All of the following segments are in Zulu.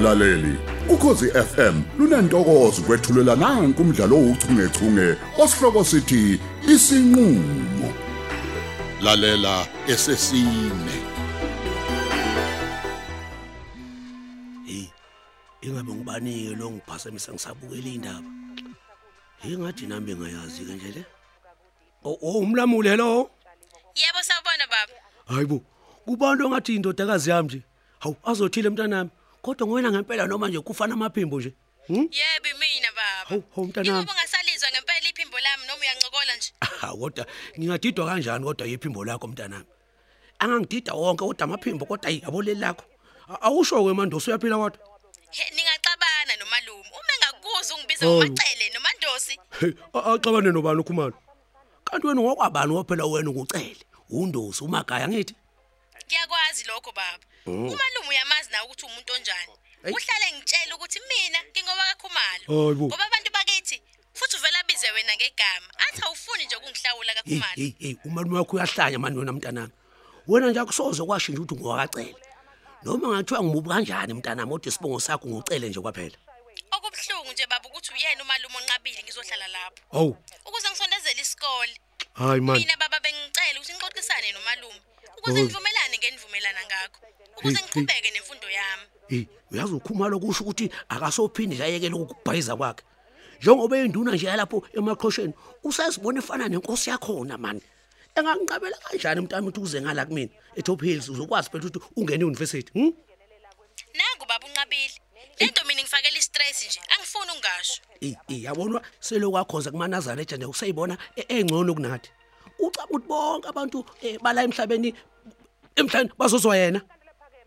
mlaleli. Ukhosi FM lunantokozo kwethulela nanku umdlalo ouchungechunge osihloko sithi isinqulo. Lalela esesine. Hey ingabe ngibanike lo ngiphasamisa ngisabukela indaba ingathi nami ngayazi ke nje le. Oh oh, umlamule lo Yebo sawubona baba. hayibo kubantu ngathi indodakazi yami nje. Hawu azothile mntanami. Kodwa ngoyena ngempela noma nje kufana amaphimbo nje hm Yebo mina baba. Hawu, mntanami. Ingoba ungasalizwa ngempela iphimbo lami noma uyancokola nje. Ah, kodwa ngingadidwa kanjani kodwa yiphimbo lakho mntanami angangidida wonke kodwa amaphimbo kodwa yabole lakho awusho ke manje usuyaphila kodwa ningaxabana nomalume. Uma engakuza ungibiza Hawu. ngomacele nomandosi. axabane nobani ukhumalo kanti wena ngokwabani wophela wena ngucele undosi umagaya ngithi Ngiyakwazi lokho baba. Umalume uyamazi na ukuthi umuntu onjani. Hey. Uhlale ngitshela ukuthi mina ngingoba kakhumalo. Hayibo. Ngoba abantu bakithi futhi uvela bize wena ngegama. Athi awufuni nje ukungihlawula hey kakhumalo. hey hey umalume wakho uyahlanya manje wena mntanami wena nje akusoze kwashintsha ukuthi ngowakacele noma ngathiwa ngimubi kanjani mntanami kodwa isibongo sakho ngucele nje kwaphela Okubhlungu nje baba ukuthi uyena umalume onqabile ngizohlala lapho. hawu Ukuze ngisondezele isikole. hayi man Mina baba bengicela ukuthi nixoxisane nomalume ukuze Oh. nivumelane ngenivumelana ngakho ukuze Hey, hey. ngiqhubeke nemfundo yami. hey uyazi ukhumalo kusho ukuthi akasophindi nje ayekele ukubhayiza kwakhe njengoba induna nje yalapho emaqhosheni usazibona efana nenkosi yakhona mani engangiqabela kanjani mntana ukuthi uze ngala kumina eTop Hills uzokwazi phela ukuthi ungene university hm Nangu baba unqabile. Lento mina ngifakela istress nje angifuni ungasho. Eh eh yabonwa selokwakhoza kumanazareth nje usayibona e- engcono kunathi. Ucaba ukuthi bonke abantu eh, bala emhlabeni emhlabeni bazozwa yena.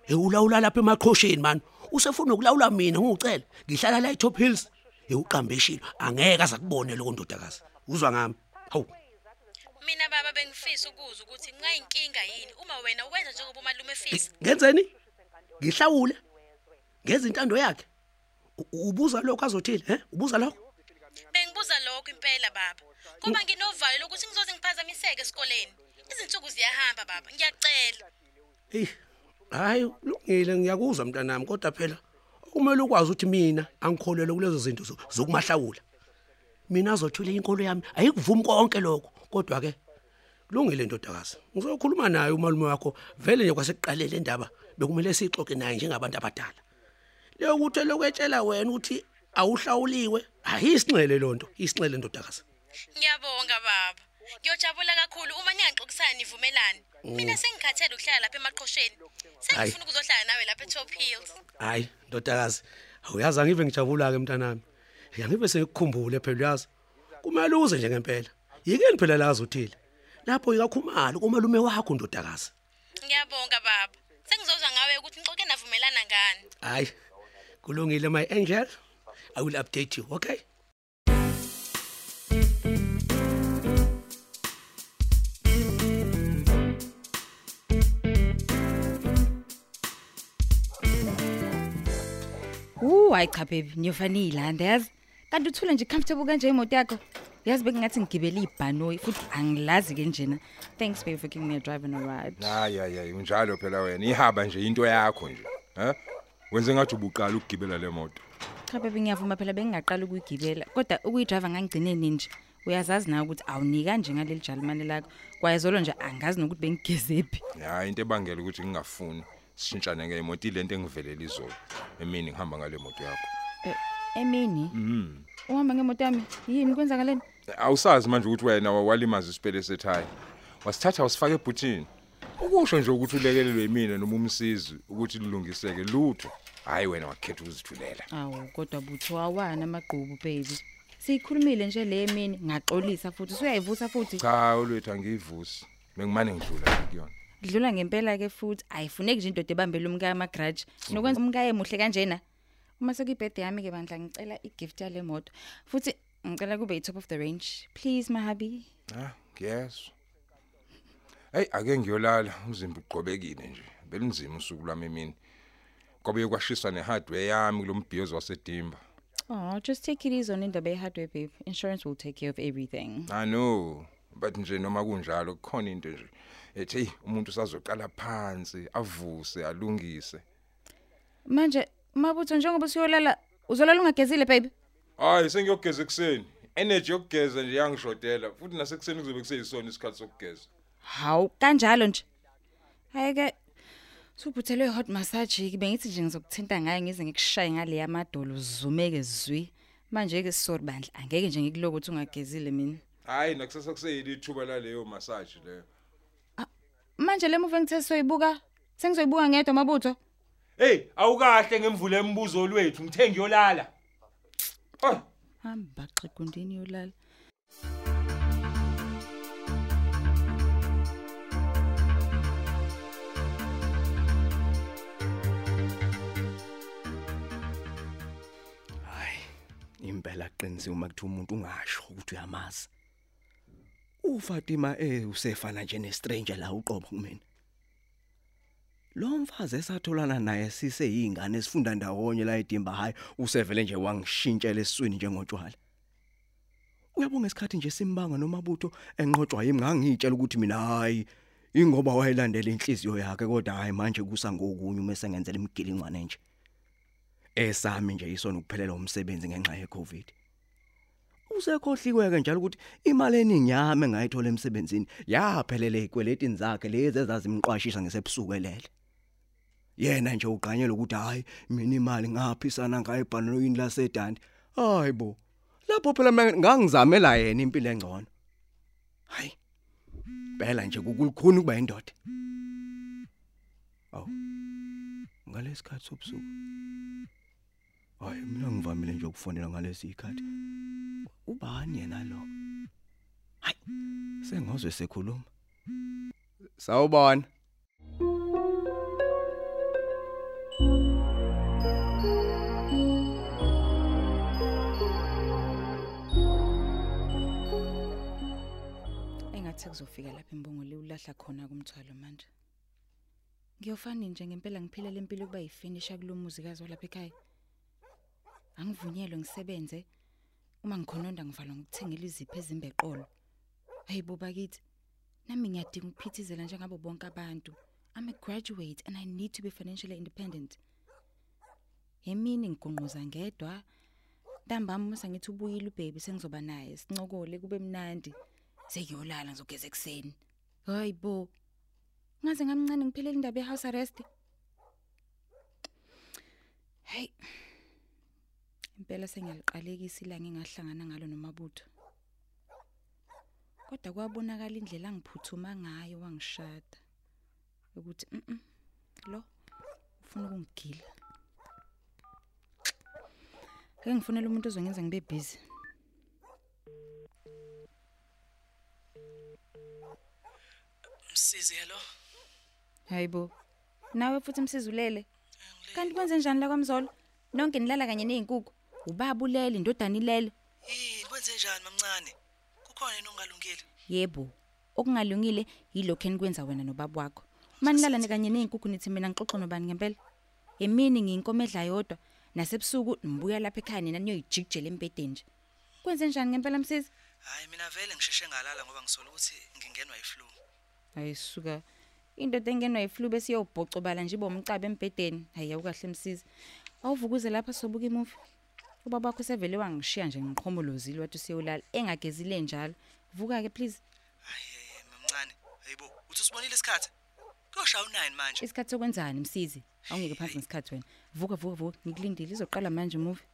Eh ulawula lapha emaqhosheni man. Usefuna ukulawula mina ngicela. Ngihlala la eTop Hills. Eh uqambeshile angeke azakubone lo ndodakazi. Uzwa ngami. Hawu. Mina baba bengifisa ukuza ukuthi ngayinkinga yini uma wena wenza njengoba umalume efisa. Ngenzeni? Ngihlawule. Ngeza intando yakhe. Ubuza lokho azothile, he? Ubuza lokho? Bengibuza lokho impela baba. Ngoba nginovalo lokuthi ngizoze ngiphazamiseke esikoleni. Izinsuku ziyahamba baba, ngiyacela. Hey, hayi kulungile ngiyakuzwa mntanami kodwa phela kumele ukwazi ukuthi mina angikholelwe kulezo zinto zo- zokumahlawula. Mina azothula inkolo yami ayikuvumi konke lokho kodwa ke kulungile ndodakazi. Ngizokhuluma naye umalume wakho vele nje kwasekuqalele indaba bekumele sixoxe naye njengabantu abadala. Leyo ukuthi lokwetshela wena ukuthi awuhlawuliwe ayisinxele lonto isinxele ndodakazi. Ngiyabonga baba. Ngiyojabula kakhulu uma ningaxoxisana nivumelane. Mina sengikhathele ukuhlala lapha emaqhosheni. Sengifuna ukuzohlala nawe lapha eTop Hills. Hayi ndodakazi awuyazi angive ngijabula ke mntanami. Yangibe sengikukhumbule phela uyazi. Kumele uze nje ngempela. Yikeni phela la azothile. Lapho ikakhumalo kumalume wakho ndodakazi. Ngiyabonga baba. Sengizozwa ngawe ukuthi nixoxe navumelana ngani. Hayi. Kulungile my angel. I will update you, okay? Uh hayi cha baby ngiyofanele ilanda yazi? Kanti uthule nje comfortable kanje imoto yakho. Yazi bekungathi ngigibele ibhanoyi futhi angilazi ke njena. Thanks babe for giving me a drive and a ride. Hayi hayi hayi unjalo phela wena. Ihaba nje into yakho nje ha? Wenze ngathi ubuqala ukugibela le moto. Cha baby ngiyavuma phela bengingaqala ukuyigibela. Kodwa ukuyidrayiva ngangigcineni nje. Uyazazi na ukuthi awunika nje ngaleli jalimane lakho. Kwayezolo nje angazi nokuthi bengigezephi. Hayi into ebangela ukuthi ngingafuni. Sishintshane ngeimoto ilento engivelela izolo emini ngihamba ngale moto yakho. Emini? Uhamba ngemoto yami? Yini kwenzakaleni? Awusazi manje ukuthi wena walimaza isipele sethaya wasithatha wasifaka ebhutini ukusho nje ukuthi ulekelelwe yimina noma umsizi ukuthi lilungiseke lutho. Hayi wena wakhetha ukuzithulela. Awu kodwa butho awana amagqubu baby. Siyikhulumile nje le emini ngaxolisa futhi usuyayivusa futhi. Cha olwethu angiyivusi. Bengimane ngidlula kuyona. Dlula ngempela ke futhi ayifuneki nje indoda ebambela umkaya amagrudge. Nokwenza umkaya muhle kanjena. Uma sekuyibirthday yami ke bandla ngicela igift yale moto. Futhi ngicela kube yi-top of the range. Please mahabi. Ha ngiyezwa hey ake ngiyolala. Umzimba uqhobekile nje. Belinzima usuku lwami emini. Kwabe kwashisa nehardware yami kulombhiyozo wasedimba. Oh just take it easy on indaba ye-hardware babe. Insurance will take care of everything. I know. But nje noma kunjalo kukhona into nje ethi hey umuntu usazoqala phansi avuse alungise manje Mabutho njengoba usiyolala uzolala ungagezile baby. Hayi sengiyogeza ekseni. Energy yokugeza nje yangishodela futhi nasekuseni kuzobe kuseyisona isikhathi sokugeza. Hawu kanjalo nje. Hayike Subuthelwe hot massage ke bengithi nje ngizokuthinta ngaye ngize ngikushaye ngale yamadolo uzumeke zwi. Manje ke sorry bandla angeke nje ngikulobo ukuthi ungagezile mina. Hayi nakusasa kuseyili ithuba laleyo massage leyo. Manje le movie ngithe soyibuka sengizoyibuka ngedwa mabutho. Hey, awukahle ngemvula embuzo lwethu ngithe ngiyolala. Oh, Hamba xegundini yolala. hayi impela qinisiwe uma kuthi umuntu ungasho ukuthi uyamazi uFatima eh usefana nje nestranger la uqobo kumina. Lo mfazi esatholana naye sise yingane esifunda ndawonye la edimba hayi usevele nje wangishintshela esiswini njengotshwala uyabonga isikhathi nje simbanga nomabutho enqotshwa yimi ngangitshela ukuthi mina hayi ingoba wayelandela inhliziyo yakhe kodwa hayi manje kusa ngokunye uma sengenzela imigilingwane nje. Esami nje isona ukuphelela umsebenzi ngenxa yeCovid. Usekhohliweke njalo ukuthi imali eningi yami engayithola emsebenzini yaphelele ikweletini zakhe lezi ezazimqwashisa ngesebusuku elele yena nje uqanyela ukuthi hayi mina imali ngaphisana ngayo ebhanoyini lasedandi. Hayibo lapho phela ngangizamela yena impilo engcono. Hayi phela nje kukulukhuni kuba indoda. Aw ngalesikhathi sobusuku hayi mina ngivamile nje ukufonela ngalesi ikhathi ubani yena lo hayi sengozwe sekhuluma sawubona Engathi kuzofika lapha imbongo le ulahla khona kumthwalo manje. Ngiyofani nje ngempela ngiphile lempilo kuba yifinisha kulomuzikazi olapha ekhaya. Angivunyelwe ngisebenze uma ngikhononda ngivalwa ngokuthengela izipho ezimbeqolo. Hayibo bakithi. Nami ngiyadinga ukuphithizela njengabo bonke abantu. I'm a graduate and I need to be financially independent. Yemini ngigonqoza ngedwa. Ntambama uma sengithi ubuyile ubaby sengizoba naye sincokole kube mnandi. Sekuyolala ngizogeza ekseni. Hayibo. Ngaze ngamncane ngiphelele indaba yehouse arrest. Hey. Impela sengiyaliqalekisa ilanga engahlangana ngalo nomabutho. Kodwa kwabonakala indlela angiphuthuma ngayo wangishada. Ukuthi mhm lo ufuna ukungigila. Ake ngifonela umuntu ozongenza ngibe busy. Msizi hello. Hayibo. Nawe futhi msizulele. Kanti kwenze njani la kwamzolo? Nonke nilala kanye nezinkukhu. Ubaba ulele, indodana ilele. Yini kwenze njani mamncane? Kukhona yini ongalungile? Yebo. Okungalungile yilokho enikwenza wena nobaba wakho. Manilala kanye nezinkukhu nithi mina ngixoxa nobani ngempela? Emini ngiyinkomo edla yodwa, nasebusuku nibuya lapha ekhaya nina niyoyijikijela embedeni nje. Kwenze njani ngempela msisi? Hayi mina vele ngisheshe ngalala ngoba ngisola ukuthi ngingenwa yiflu. Ayisuka. Indoda engenwa yiflu bese iyobhocobala nje bomcabe embedeni. Hayi awukahle msisi. Awuvukuze lapha sobuka imovie. Ubaba wakho sevele wangishiya nje ngiqhomolozile wathi usiyolala engagezile njalo. Vuka ke please. Hayi mamncane. Hayibo, uthi usibonile isikhathi? Kuyoshaya u9 manje. Isikhathi sokwenzani msisi? Awungeke phansi ngesikhathi wena. Vuka vuka vuka ngikulindile izoqala manje movie.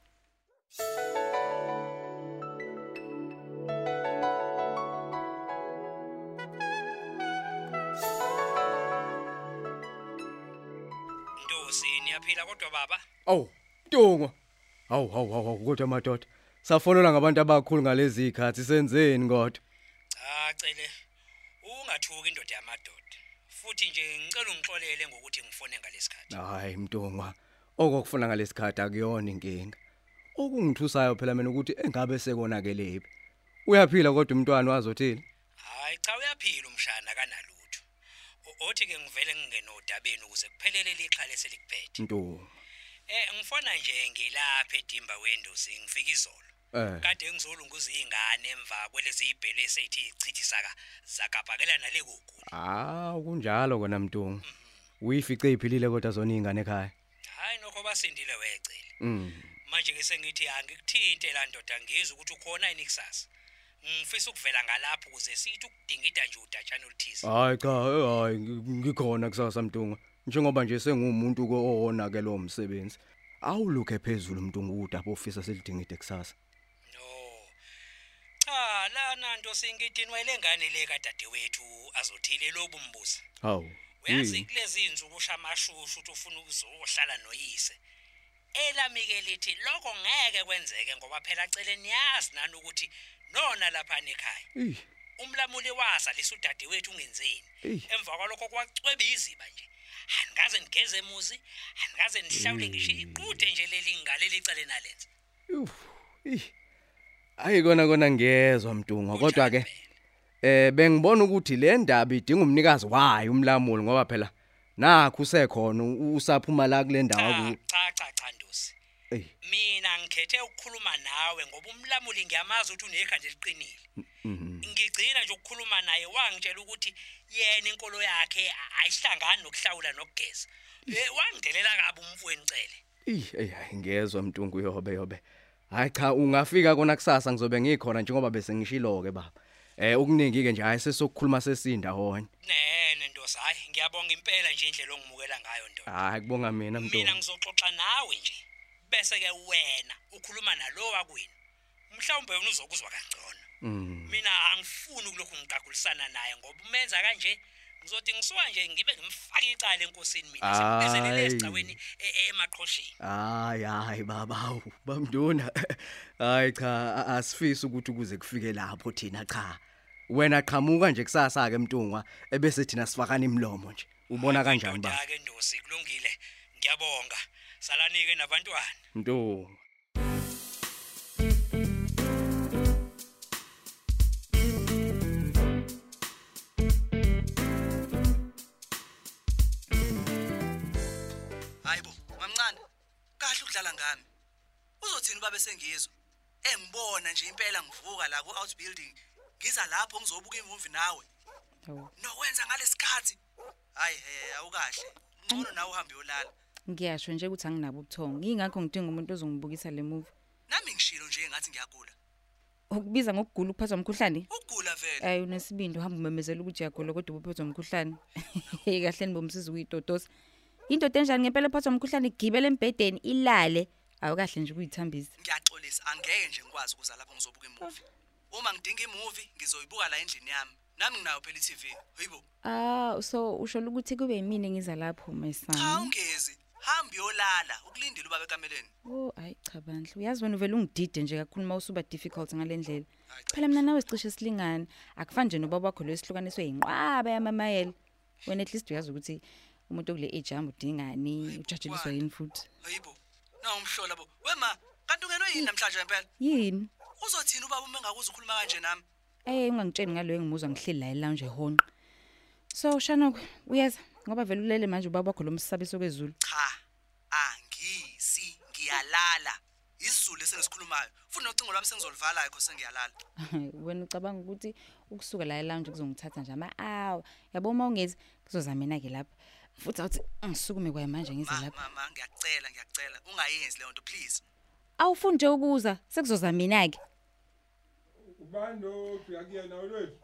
Ndosi niyaphila kodwa baba aw Ntungo hawu hawu hawu kodwa madoda safonela ngabantu abakhulu ngalezi ikhathi senzeni kodwa? Cha cele ungathuki indoda yamadoda futhi nje ngicela ungixolele ngokuthi ngifone ngalesikhathi hayi mntungwa okufuna ngalesikhathi akuyona inkinga. Okungithusayo phela mina ukuthi engabe sekonakele phi uyaphila kodwa umntwana wazothini hayi cha uyaphila umshana kanalutho. Othi ke ngivele ngingena odabeni ukuze kuphelele lixha leselikuphethe ntungu eh ngifona nje ngilapha edimba wendosi ngifika izolo. Eh. Kade ngizolunguza izingane emva kwelezi ibhele esethi ichithisaka zakabhakela nale kugu ah kunjalo kona mntungu. Uyifice iphilile kodwa zona izingane ekhaya? Hayi nokho kwasindile wecele. Mm. manje ke sengithi angikuthinte la ndoda ngizwe ukuthi ukhona yini kusasa ngifisa ukuvela ngalapho ukuze sithi ukudingida nje udatshana oluthize. Hayi cha, hayi ngi- ngikhona kusasa Mtunga. Njengoba nje sengumuntu ko owona ke lo msebenzi. Awulukhe phezulu Mtunga udaba ofisa selidingide kusasa. no cha lana nto singidini wayelengane le kadadewethu azothile lobu mbuzo Hawu. uyazi yini? kulezi insuku ushamashushu ukuthi ufuna ukuzohlala noyise elamike lithi lokho ngeke kwenzeke ngoba phela cele niyazi nani ukuthi nona lapha ekhaya Ih, umlamuli wasa lisudadewethu ungenzeni Eyi. emva kwalokho kwacweba iziba nje angaze nigeze emuzi angaze nihlawule ngisho iqude nje leli ngale licele nalenze uf. Hayi kona ngiyezwa Mtunga kodwa ke eh bengibona ukuthi le ndaba idinga umnikazi wayo umlamuli ngoba phela nakho usekhona usaphuma la kule ndawo ku. cha cha. Mina ngikhethe ukukhuluma nawe ngoba umlamuli ngiyamazi ukuthi unekhanda eliqinile Mhm. ngigcina nje ukukhuluma naye wangitshela ukuthi yena inkolo yakhe ayihlangani nokuhlawula nokugeza eh wangidelela kabi umfweni cele Ih, hey hayi ngiyezwa Mtunga uyobe yobe. Hayi cha ungafika kona kusasa ngizobe ngikhona njengoba bese ngishilo ke baba. Eh okuningi ke nje hayi sesokukhuluma sesinda hona. nene ndosi hayi ngiyabonga impela nje indlela ongimukela ngayo ndoda Hayi kubonga mina mina Mtunga. ngizoxoxa nawe nje bese ke wena ukhuluma nalo wakwini mhlawumbe wena uzokuzwa kangcono Mm. mina angifuni ukulokhu ngiqagulisana naye ngoba umenza kanje ngizothi ngisuka nje ngibe ngimfaka icala enkosini mina sekubezelele Ayi. esigcaweni e- e- emaqhosheni Hayi hayi baba bamduna. Hayi cha a- asifisi ukuthi kuze kufike lapho thina cha. Wena qhamuka nje kusasa ke Mtunga ebese thina sifakana imlomo nje. Ubona kanjani ba? ke ndosi kulungile ngiyabonga salanike nabantwana Mtunga. Hayibo, mamncane. Kahle ukudlala ngami. Uzothini babe sengizwe? Engibona nje impela ngivuka la ku outbuilding. Ngiza lapho ngizobuka imovie nawe. Nokwenza ngalesikhathi. Hayi hey awukahle. Ngcono nawe uhambe uyolala. Ngiyasho nje ukuthi anginabo ubuthongo. Ngingakho ngidinga umuntu ozongibukisa le movie. Nami ngishilo nje ngathi ngiyagula. Ukubiza ngokugula uphathwa umkhuhlane? Ugula vele. Ayi unesibindi uhamba umemezela ukuthi uyagula kodwa ubuphethwe umkhuhlane. Kahle nibomsiza ukuyitotosa. Indoda enjani ngempela ephathwa umkhuhlane igibele embedeni ilale. Awukahle nje ukuyithambisa. Ngiyaxolisa angeke nje ngikwazi ukuza lapho ngizobuka imovie. Uma ngidinga imovie ngizoyibuka la endlini yami. Nami nginayo phela iTV. Hayibo. Ah so usho ukuthi kube yimini engiza lapho my Cha son. ungezi. Hamba uyolala ukulindile ubaba ekameleni. Oh hayi cha bandla. Uyazi wena uvela ungidide nje kakhulu mawusuba difficult ngalendlela. Phela mina nawe sicishe silingana. Akufani nje nobaba wakho lo esihlukaniswe inqwaba yamamayela. Wena at least uyazi ukuthi umuntu okule age hamba udingani, ujatsheliswa yini futhi. Hayibo. Na umhlola bo. Wema, kanti ungenwe yini namhlanje impela? Yini? Uzothini ubaba uma ngakuza ukhuluma kanje nami? Eh ungangitsheni ngalo engimuzwa ngihleli la elounge ehonqa. So Shanok, uyaza ngoba vele ulele manje ubaba wakho lo msabiso kwezulu. Cha. Angisi, ngiyalala. Isizulu esengisikhulumayo. Futhi nocingo lwami sengizolivala yakho sengiyalala. Wena ucabanga ukuthi ukusuka la elounge kuzongithatha nje ama hour. Yabo uma ungezi kuzozamena ke lapha. Futhi awuthi ngisukume kwaye manje ngize Ma lapha. mama ngiyacela ngiyacela ungayenzi leyo nto please. Awufuni nje ukuza sekuzozamina ke. Ubani lo ufika kuyena wethu?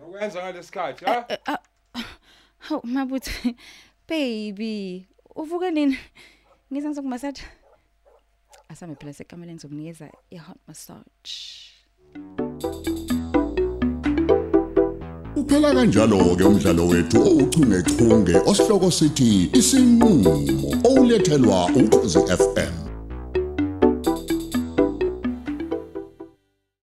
Nokwenza ngalesikhathi ha? Haw mabuthi baby uvuke nini? Ngiza ngizokumassage. Asame phela sekameleni zokunikeza i hot massage. Uphela kanjalo ke umdlalo wethu ouchungechunge osihloko sithi isinqulo olethelwa ukhozi FM